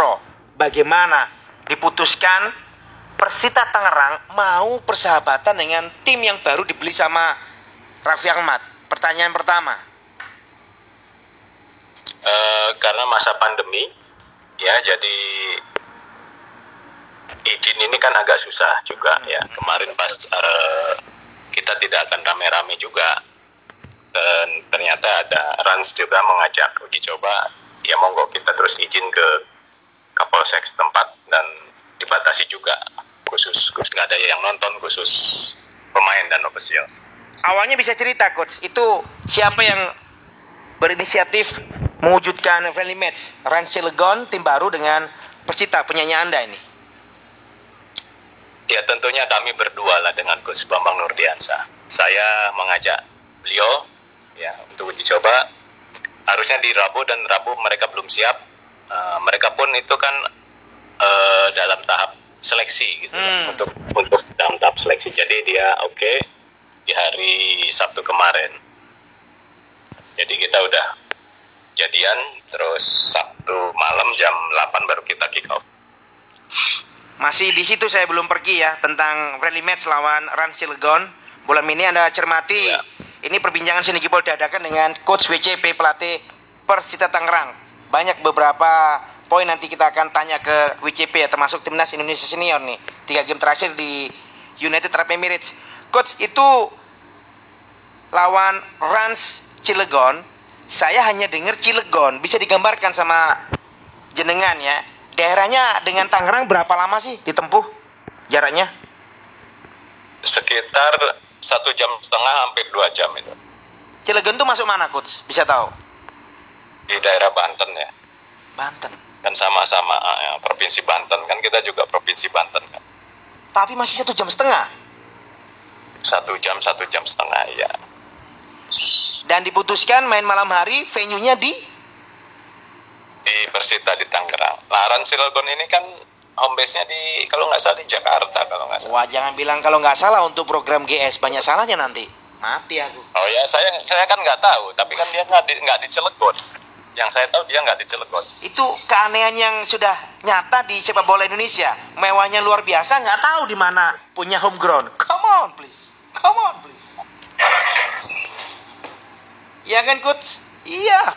Putro. Bagaimana diputuskan Persita Tangerang mau persahabatan dengan tim yang baru dibeli sama Raffi Ahmad? Pertanyaan pertama. Eh, karena masa pandemi ya jadi izin ini kan agak susah juga ya kemarin pas eh, kita tidak akan rame-rame juga dan ternyata ada Rans juga mengajak uji coba ya monggo kita terus Kapolsek setempat dan dibatasi juga khusus khusus nggak ada yang nonton khusus pemain dan official Awalnya bisa cerita coach, itu siapa yang berinisiatif mewujudkan friendly match Rans Cilegon tim baru dengan Persita penyanyi Anda ini? Ya tentunya kami berdua lah dengan Gus Bambang Nurdiansa. Saya mengajak beliau ya untuk uji coba. Harusnya di Rabu dan Rabu mereka belum siap. Eh, mereka pun itu kan eh, dalam tahap seleksi gitu Hmm. untuk untuk dalam tahap seleksi. Jadi dia oke di hari Sabtu kemarin. Jadi kita udah jadian terus Sabtu malam jam 8 baru kita kick off. Masih di situ saya belum pergi ya tentang friendly match lawan Rans Cilegon. Bola ini Anda cermati. Ya. Ini perbincangan sini Jebol dadakan dengan coach WCP pelatih Persita Tangerang. Banyak beberapa poin nanti kita akan tanya ke WCP ya termasuk timnas Indonesia senior nih. Tiga game terakhir di United Arab Emirates. Coach itu lawan Rans Cilegon. Saya hanya dengar Cilegon bisa digambarkan sama jenengan ya. Daerahnya dengan Tangerang berapa lama sih ditempuh jaraknya? sekitar satu jam setengah hampir dua jam itu Cilegon tuh masuk mana coach? Bisa tahu? di daerah Banten ya Banten. Kan sama-sama ah, ya, provinsi Banten kan kita juga provinsi Banten kan Tapi masih satu jam setengah. satu jam satu jam setengah ya Dan diputuskan main malam hari, venue-nya di di Persita di Tangerang. Laran Cilegon ini kan home base-nya di kalau nggak salah di Jakarta kalau nggak salah. Wah jangan bilang kalau nggak salah untuk program GS banyak salahnya nanti. Mati aku. Oh ya saya saya kan nggak tahu tapi kan dia nggak di, nggak di Cilegon. Yang saya tahu dia nggak di Cilegon. Itu keanehan yang sudah nyata di sepak bola Indonesia. Mewahnya luar biasa, nggak tahu di mana punya home ground. Come on please, come on please. Iya kan coach? Iya.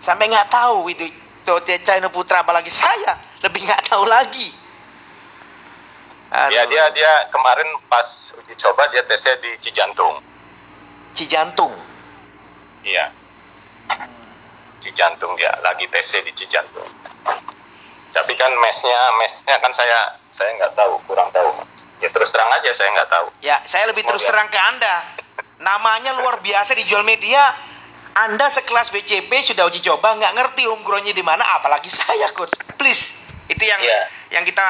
Sampai nggak tahu itu Tote China Putra apalagi saya lebih nggak tahu lagi. Ya Aduh. dia dia kemarin pas uji coba dia tesnya di Cijantung. Cijantung. Iya. Cijantung dia lagi TC di Cijantung. Tapi kan mesnya mesnya kan saya saya nggak tahu kurang tahu. Ya terus terang aja saya nggak tahu. Ya, saya lebih terus terang ke Anda. Namanya luar biasa dijual media. Anda sekelas BCP sudah uji coba, nggak ngerti homegrown-nya di mana, apalagi saya, coach. Please, itu yang Iya. yang kita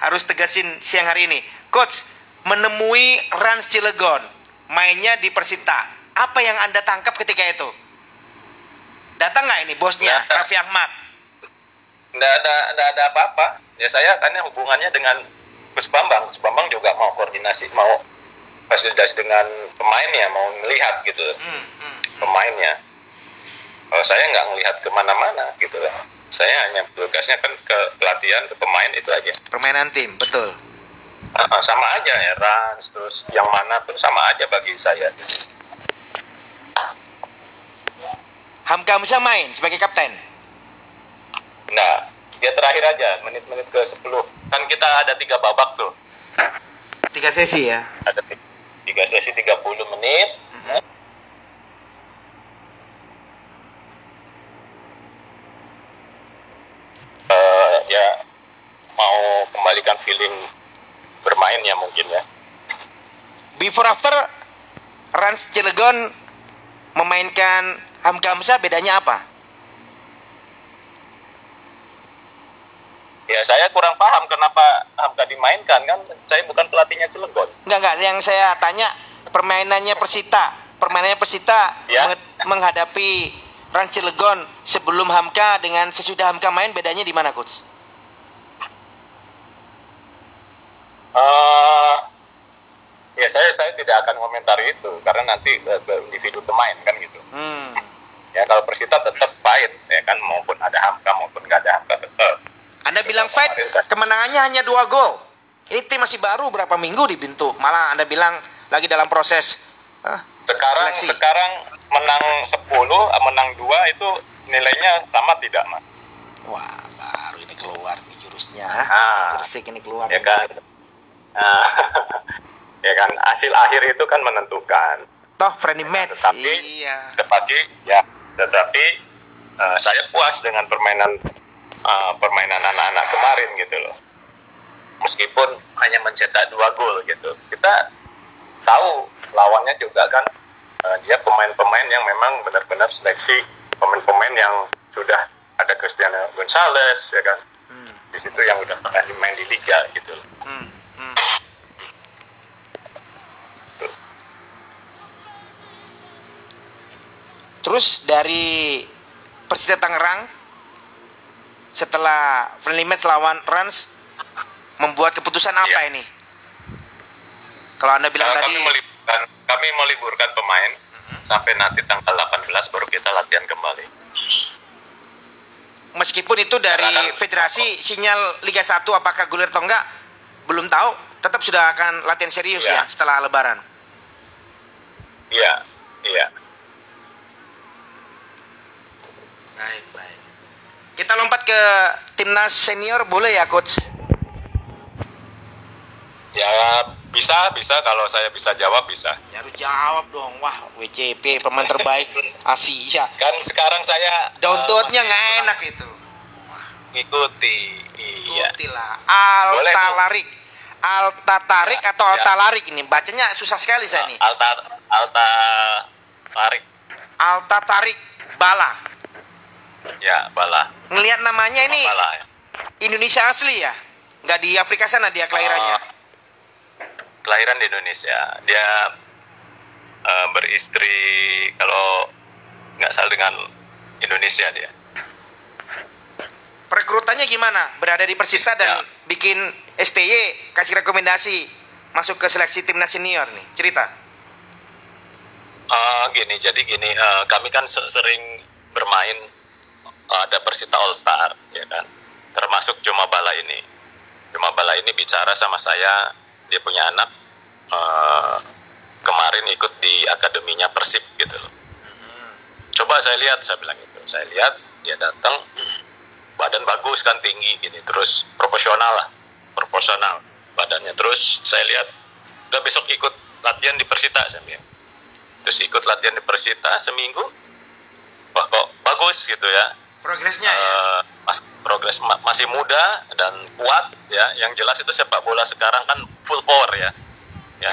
harus tegasin siang hari ini. Coach, menemui Rans Cilegon, mainnya di Persita. Apa yang Anda tangkap ketika itu? Datang nggak ini bosnya, Nggak. Raffi Ahmad? Nggak ada nggak ada apa-apa. Ya saya kan hubungannya dengan Gus Bambang. Gus Bambang juga mau koordinasi mau fasilitasi dengan pemainnya mau melihat gitu Hmm, hmm. pemainnya. Kalau saya nggak ngelihat ke mana-mana gitu lah. Saya hanya tugasnya kan ke pelatihan ke pemain itu aja. Permainan tim, betul. Ah, ah, sama aja ya Rans terus yang mana pun sama aja bagi saya. Hamka Musa main sebagai kapten. Nah, dia terakhir aja menit-menit ke 10. Kan kita ada tiga babak tuh. Tiga sesi ya. Ada ti- tiga sesi 30 menit. Eh, ya mau kembalikan feeling bermainnya mungkin ya. Before after Rans Cilegon memainkan Hamzah bedanya apa? Ya saya kurang paham kenapa Hamka dimainkan kan saya bukan pelatihnya Cilegon. Enggak enggak yang saya tanya permainannya Persita, permainannya Persita Ya. menghadapi Rans Cilegon sebelum Hamka dengan sesudah Hamka main bedanya di mana coach? Eh, ya saya saya tidak akan komentari itu karena nanti ke individu pemain kan gitu. Ya kalau Persita tetap fight ya kan maupun ada Hamka maupun nggak ada Hamka tetap. Anda bilang fight, kemenangannya hanya dua gol. Ini tim masih baru berapa minggu dibentuk. Malah Anda bilang lagi dalam proses. ah, Sekarang Seleksi. sekarang menang 10, menang 2 itu nilainya sama tidak, Mas? wah, baru ini keluar nih jurusnya. Ah. Gersik ini keluar. Ya kan? Nah, ya kan hasil akhir itu kan menentukan. Toh friendly match. Tetapi- iya. Tetapi ya, tetapi eh, saya puas dengan permainan eh, permainan anak-anak kemarin gitu loh. Meskipun hanya mencetak dua gol gitu, kita tahu lawannya juga kan eh, dia pemain-pemain yang memang benar-benar seleksi pemain-pemain yang sudah ada Cristiano Gonzalez ya kan Hmm, di situ yang udah pernah main di liga gitu loh. hmm, Terus dari Persita Tangerang setelah friendly match lawan Rans membuat keputusan apa Iya. ini? Kalau Anda bilang Eh, tadi kami meliburkan kami meliburkan pemain sampai nanti tanggal 18 baru kita latihan kembali. meskipun itu dari Karena kan- federasi sinyal Liga 1 apakah gulir atau enggak belum tahu, tetap sudah akan latihan serius ya Iya. setelah lebaran. Iya, iya. Baik, baik. Kita lompat ke timnas senior boleh ya coach? Ya bisa, bisa kalau saya bisa jawab bisa. Ya harus jawab dong. Wah, WCP pemain terbaik Asia. Kan sekarang saya Downloadnya eh, nggak masih enak itu. ngikuti. Iya. Ikuti lah. Boleh, Alta. Larik. Alta Tarik Ya, atau ya. Alta Larik ini bacanya susah sekali saya nih. Alta Alta tarik. Alta Tarik Bala. Ya, bala. Ngelihat namanya ini Bala. ya. Indonesia asli ya? Nggak di Afrika sana dia kelahirannya. Oh, kelahiran di Indonesia. Dia eh, beristri kalau nggak salah dengan Indonesia dia. Perekrutannya gimana? Berada di Persita dan Ya. bikin STY, kasih rekomendasi masuk ke seleksi timnas senior nih. Cerita. Eh, gini, jadi gini, eh, kami kan se- sering bermain ada Persita All Star, ya kan, termasuk Joma Bala ini. Joma Bala ini bicara sama saya, dia punya anak eh, kemarin ikut di akademinya Persib gitu. Coba saya lihat, saya bilang gitu, saya lihat dia datang, badan bagus kan tinggi gini, terus proporsional lah, proporsional badannya. Terus saya lihat, udah besok ikut latihan di Persita, saya bilang terus ikut latihan di Persita seminggu wah kok bagus gitu ya Progresnya ya. Eh, mas progres ma- masih muda dan kuat ya. Yang jelas itu sepak bola sekarang kan full power ya. Ya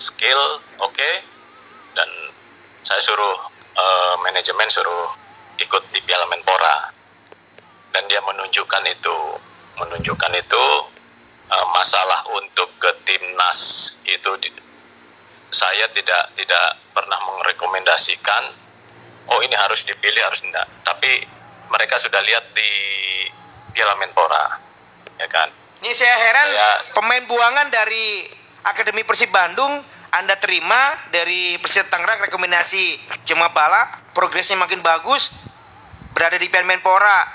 skill oke. Dan saya suruh eh, manajemen suruh ikut di Piala Menpora. Dan dia menunjukkan itu menunjukkan itu eh, masalah untuk ke timnas itu di- saya tidak tidak pernah merekomendasikan oh ini harus dipilih harus tidak tapi mereka sudah lihat di Piala Menpora ya kan Ini saya heran Ya. pemain buangan dari Akademi Persib Bandung Anda terima dari Persib Tangerang rekomendasi Jema Bala, progresnya makin bagus, berada di Piala Menpora,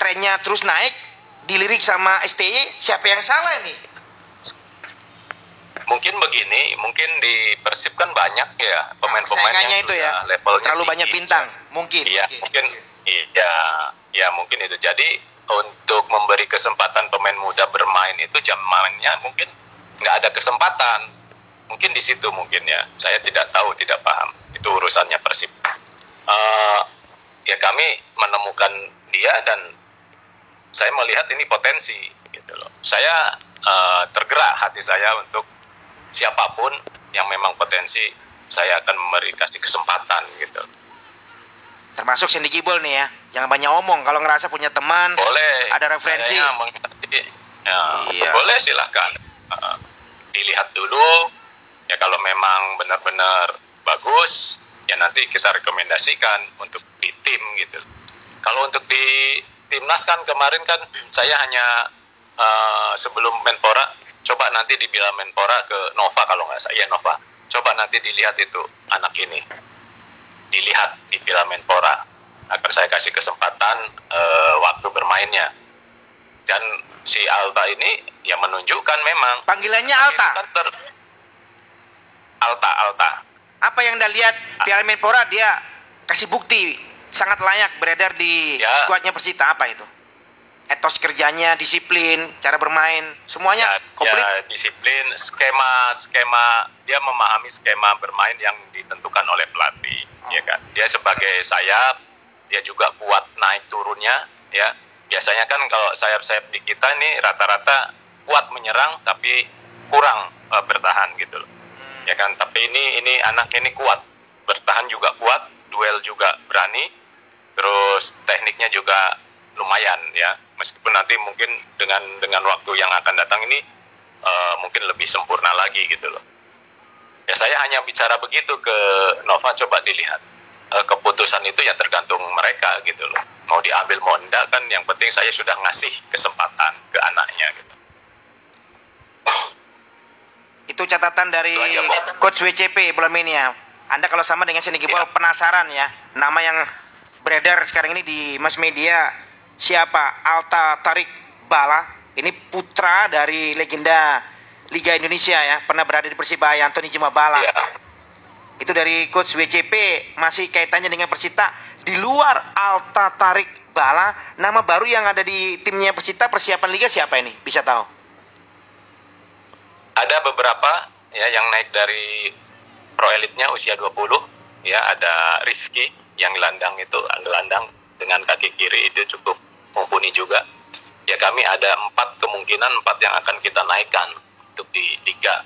trennya terus naik, dilirik sama STY, siapa yang salah ini? mungkin begini mungkin di Persib kan banyak ya pemain-pemain Saingannya yang itu ya, levelnya terlalu banyak bintang, mungkin. Iya, mungkin iya, ya mungkin itu. Jadi untuk memberi kesempatan pemain muda bermain itu jam mainnya mungkin nggak ada kesempatan. Mungkin di situ mungkin ya. Saya tidak tahu, tidak paham. Itu urusannya Persib. Eh, ya kami menemukan dia dan saya melihat ini potensi gitu loh. Saya eh, tergerak hati saya untuk siapa pun yang memang potensi saya akan memberi kasih kesempatan gitu. Termasuk Sandy Gibol nih ya, jangan banyak omong. Kalau ngerasa punya teman, boleh Ada referensi? Saya ya, Iya. boleh silahkan Uh, dilihat dulu ya kalau memang benar-benar bagus ya nanti kita rekomendasikan untuk di tim gitu kalau untuk di timnas kan kemarin kan saya hanya uh, sebelum menpora coba nanti di Bila menpora ke Nova kalau nggak salah ya Nova coba nanti dilihat itu anak ini dilihat di Bila menpora akan saya kasih kesempatan eh, waktu bermainnya dan si Alta ini ya menunjukkan memang Panggilannya Alta. kan ter- Alta Alta Apa yang Anda lihat Piala Menpora dia kasih bukti sangat layak beredar di Ya. skuadnya Persita apa itu? Etos kerjanya, disiplin, cara bermain, semuanya ya, komplit. ya disiplin skema skema dia memahami skema bermain yang ditentukan oleh pelatih ya kan? Dia sebagai sayap dia juga kuat naik turunnya ya. Biasanya kan kalau sayap-sayap di kita ini rata-rata kuat menyerang tapi kurang eh, bertahan gitu loh. Ya kan? Tapi ini ini anak ini kuat. Bertahan juga kuat duel juga berani terus tekniknya juga lumayan ya. Meskipun nanti mungkin dengan dengan waktu yang akan datang ini eh, mungkin lebih sempurna lagi gitu loh. Ya saya hanya bicara begitu ke Nova coba dilihat. Eh, keputusan itu ya tergantung mereka gitu loh. Mau diambil mau enggak kan yang penting saya sudah ngasih kesempatan ke anaknya gitu. Itu catatan dari Itu aja, coach WCP belum ini ya. Anda kalau sama dengan Senegibol Iya. penasaran ya nama yang beredar sekarang ini di mass media siapa? Alta Tarik Bala. Ini putra dari legenda Liga Indonesia ya. Pernah berada di Persibaya Antoni Jumabala ya itu dari coach WCP masih kaitannya dengan Persita. Di luar Alta Tarik Bala nama baru yang ada di timnya Persita persiapan Liga siapa ini? Bisa tahu? Ada beberapa ya yang naik dari pro elitnya usia 20 ya ada Rizky yang gelandang itu gelandang dengan kaki kiri itu cukup mumpuni juga. Ya kami ada empat kemungkinan empat yang akan kita naikkan untuk di liga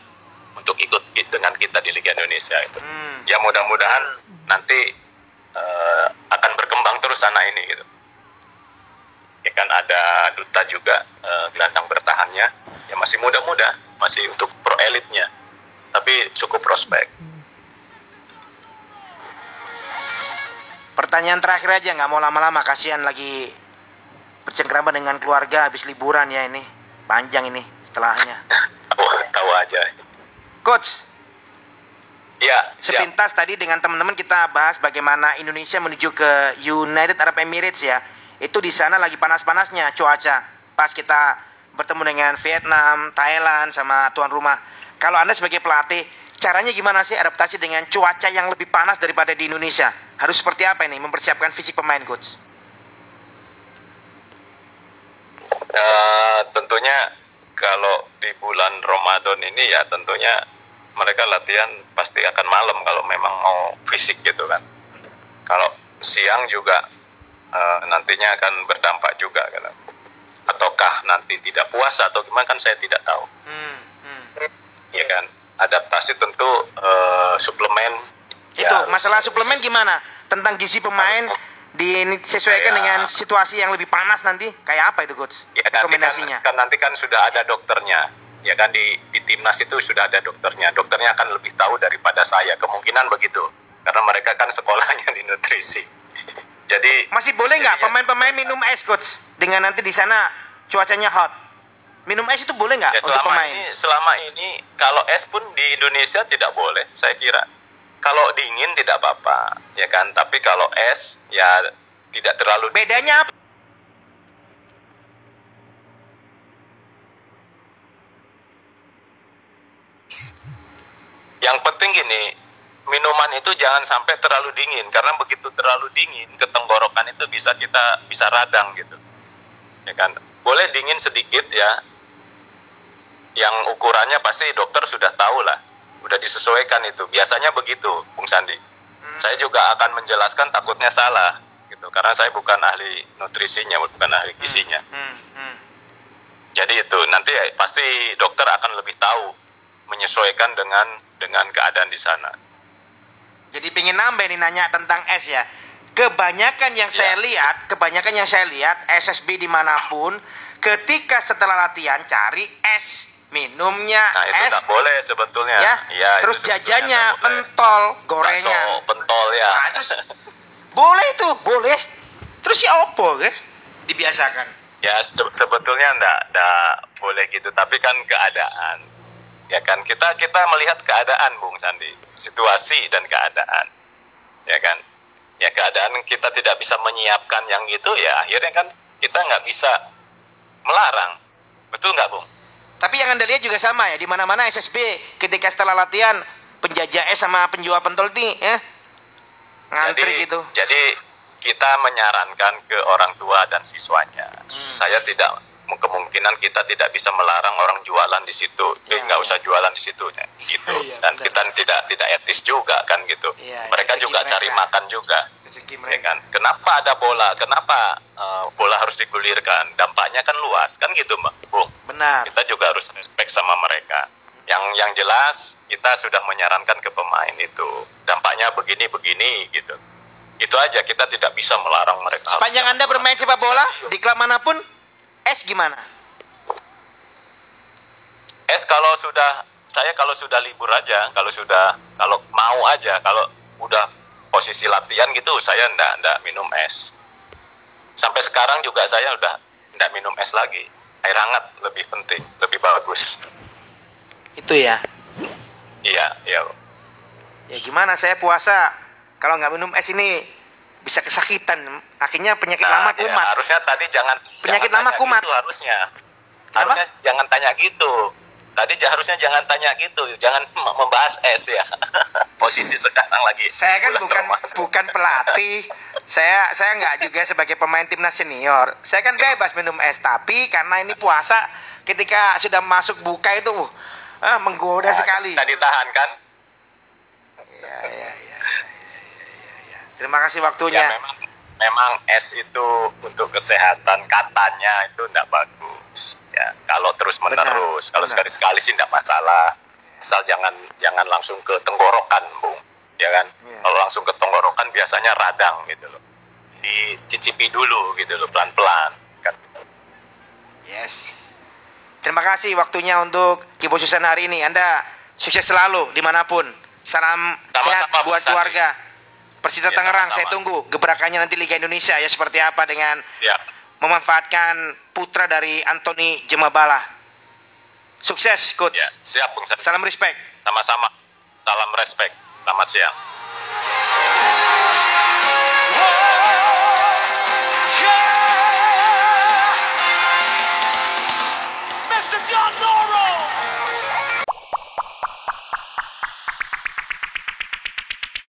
untuk ikut dengan kita di Liga Indonesia itu. Hmm. ya mudah-mudahan nanti eh, akan berkembang terus anak ini gitu. Ya kan ada duta juga eh, gelandang bertahannya. Ya masih muda-muda masih untuk pro elitnya tapi cukup prospek. Pertanyaan terakhir aja nggak mau lama-lama kasihan lagi bercengkrama dengan keluarga habis liburan ya ini panjang ini setelahnya. tahu tahu aja Coach, ya siap sepintas tadi dengan teman-teman kita bahas bagaimana Indonesia menuju ke United Arab Emirates ya. Itu di sana lagi panas-panasnya cuaca. Pas kita bertemu dengan Vietnam, Thailand sama tuan rumah. Kalau Anda sebagai pelatih, caranya gimana sih adaptasi dengan cuaca yang lebih panas daripada di Indonesia? Harus seperti apa ini mempersiapkan fisik pemain coach? Eh, tentunya kalau di bulan Ramadan ini ya tentunya mereka latihan pasti akan malam kalau memang mau fisik gitu kan. Kalau siang juga eh, nantinya akan berdampak juga kan. Ataukah nanti tidak puasa atau gimana kan saya tidak tahu. Hmm, hmm. Ya kan. Adaptasi tentu eh, suplemen. ya Itu harus- masalah suplemen gimana? Tentang gizi pemain disesuaikan Kayak- dengan situasi yang lebih panas nanti. Kayak apa itu coach? Ya kan, Rekomendasinya. kan nanti kan sudah ada dokternya. Ya kan di di timnas itu sudah ada dokternya. Dokternya akan lebih tahu daripada saya. Kemungkinan begitu. Karena mereka kan sekolahnya di nutrisi. Jadi Masih boleh nggak ya- pemain-pemain minum es coach? Dengan nanti di sana cuacanya hot. Minum es itu boleh nggak ya untuk pemain? ini selama ini kalau es pun di Indonesia tidak boleh, saya kira. Kalau dingin tidak apa-apa, ya kan. Tapi kalau es ya tidak terlalu Bedanya apa? Yang penting gini, minuman itu jangan sampai terlalu dingin karena begitu terlalu dingin ke tenggorokan itu bisa kita bisa radang gitu. Ya kan? Boleh dingin sedikit ya. Yang ukurannya pasti dokter sudah tahu lah. Udah disesuaikan itu. Biasanya begitu, Bung Sandi. Saya juga akan menjelaskan takutnya salah gitu karena saya bukan ahli nutrisinya, bukan ahli gizinya. Hmm, hmm. Jadi itu nanti pasti dokter akan lebih tahu menyesuaikan dengan dengan keadaan di sana. Jadi pengen nambah nih nanya tentang es ya. Kebanyakan yang saya Ya. lihat, kebanyakan yang saya lihat SSB di mana pun, ketika setelah latihan cari es, minumnya Nah itu es, tak boleh sebetulnya. ya. Itu Terus jajannya pentol, gorengan. Bakso, pentol ya. Nah, terus boleh itu, boleh. Terus ya opo ke? Dibiasakan. ya se- sebetulnya enggak, enggak boleh gitu, tapi kan keadaan. Ya kan kita kita melihat keadaan Bung Sandi, situasi dan keadaan. Ya kan. ya keadaan kita tidak bisa menyiapkan yang gitu ya akhirnya kan kita nggak bisa melarang betul nggak bung Tapi yang Anda lihat juga sama ya, di mana-mana SSB ketika setelah latihan penjajah es sama penjual pentol nih ya. Ngantri jadi, gitu. jadi kita menyarankan ke orang tua dan siswanya Hmm. saya tidak kemungkinan kita tidak bisa melarang orang jualan di situ eh, Ya, nggak ya. usah jualan di situ ya, gitu Iya, dan benar. kita tidak tidak etis juga kan gitu Iya, mereka juga cari mereka. makan juga Rezeki ya mereka. kan? Kenapa ada bola? Kenapa eh, bola harus digulirkan? Dampaknya kan luas. Kan gitu mbak bung Benar. kita juga harus respect sama mereka. Yang yang jelas kita sudah menyarankan ke pemain itu dampaknya begini begini gitu. Itu aja kita tidak bisa melarang mereka. Sepanjang Anda bermain sepak bola di klub mana pun, es gimana? es kalau sudah saya kalau sudah libur aja kalau sudah kalau mau aja kalau udah posisi latihan gitu saya ndak ndak minum es sampai sekarang juga saya udah ndak minum es lagi air hangat lebih penting lebih bagus Itu ya. iya iya Ya gimana saya puasa kalau nggak minum es ini bisa kesakitan. Akhirnya penyakit Nah, lama ya, kumat. harusnya tadi jangan Penyakit jangan lama kumat. Gitu, harusnya. Kenapa? Harusnya jangan tanya gitu. Tadi harusnya jangan tanya gitu, jangan mem- membahas es ya. Posisi sekarang lagi. Saya kan bukan Ramadan. bukan pelatih. Saya saya nggak juga sebagai pemain timnas senior. Saya kan bebas minum es, tapi karena ini puasa, ketika sudah masuk buka itu, uh, ah, menggoda Nah, sekali. Kita ditahan kan? Ya, ya, ya, ya, ya, ya. Terima kasih Ya waktunya. memang memang es itu untuk kesehatan katanya itu tidak bagus. Ya, kalau terus menerus, Benar, kalau benar. sekali-sekali sih tidak masalah. Asal jangan jangan langsung ke tenggorokan, Bung. Ya kan? Iya. Kalau langsung ke tenggorokan biasanya radang gitu loh. Dicicipi dulu gitu loh, pelan-pelan. Kan? Yes. Terima kasih waktunya untuk Kibo Susan hari ini. Anda sukses selalu di mana pun. Salam Sama-sama, sehat Bung buat keluarga. Persita Ya, Tangerang, saya tunggu gebrakannya nanti Liga Indonesia ya seperti apa dengan Ya. memanfaatkan putra dari Anthony Jemabala. Sukses, coach. Ya, siap Bung. Salam respect. Sama-sama. Salam respect. Selamat siang.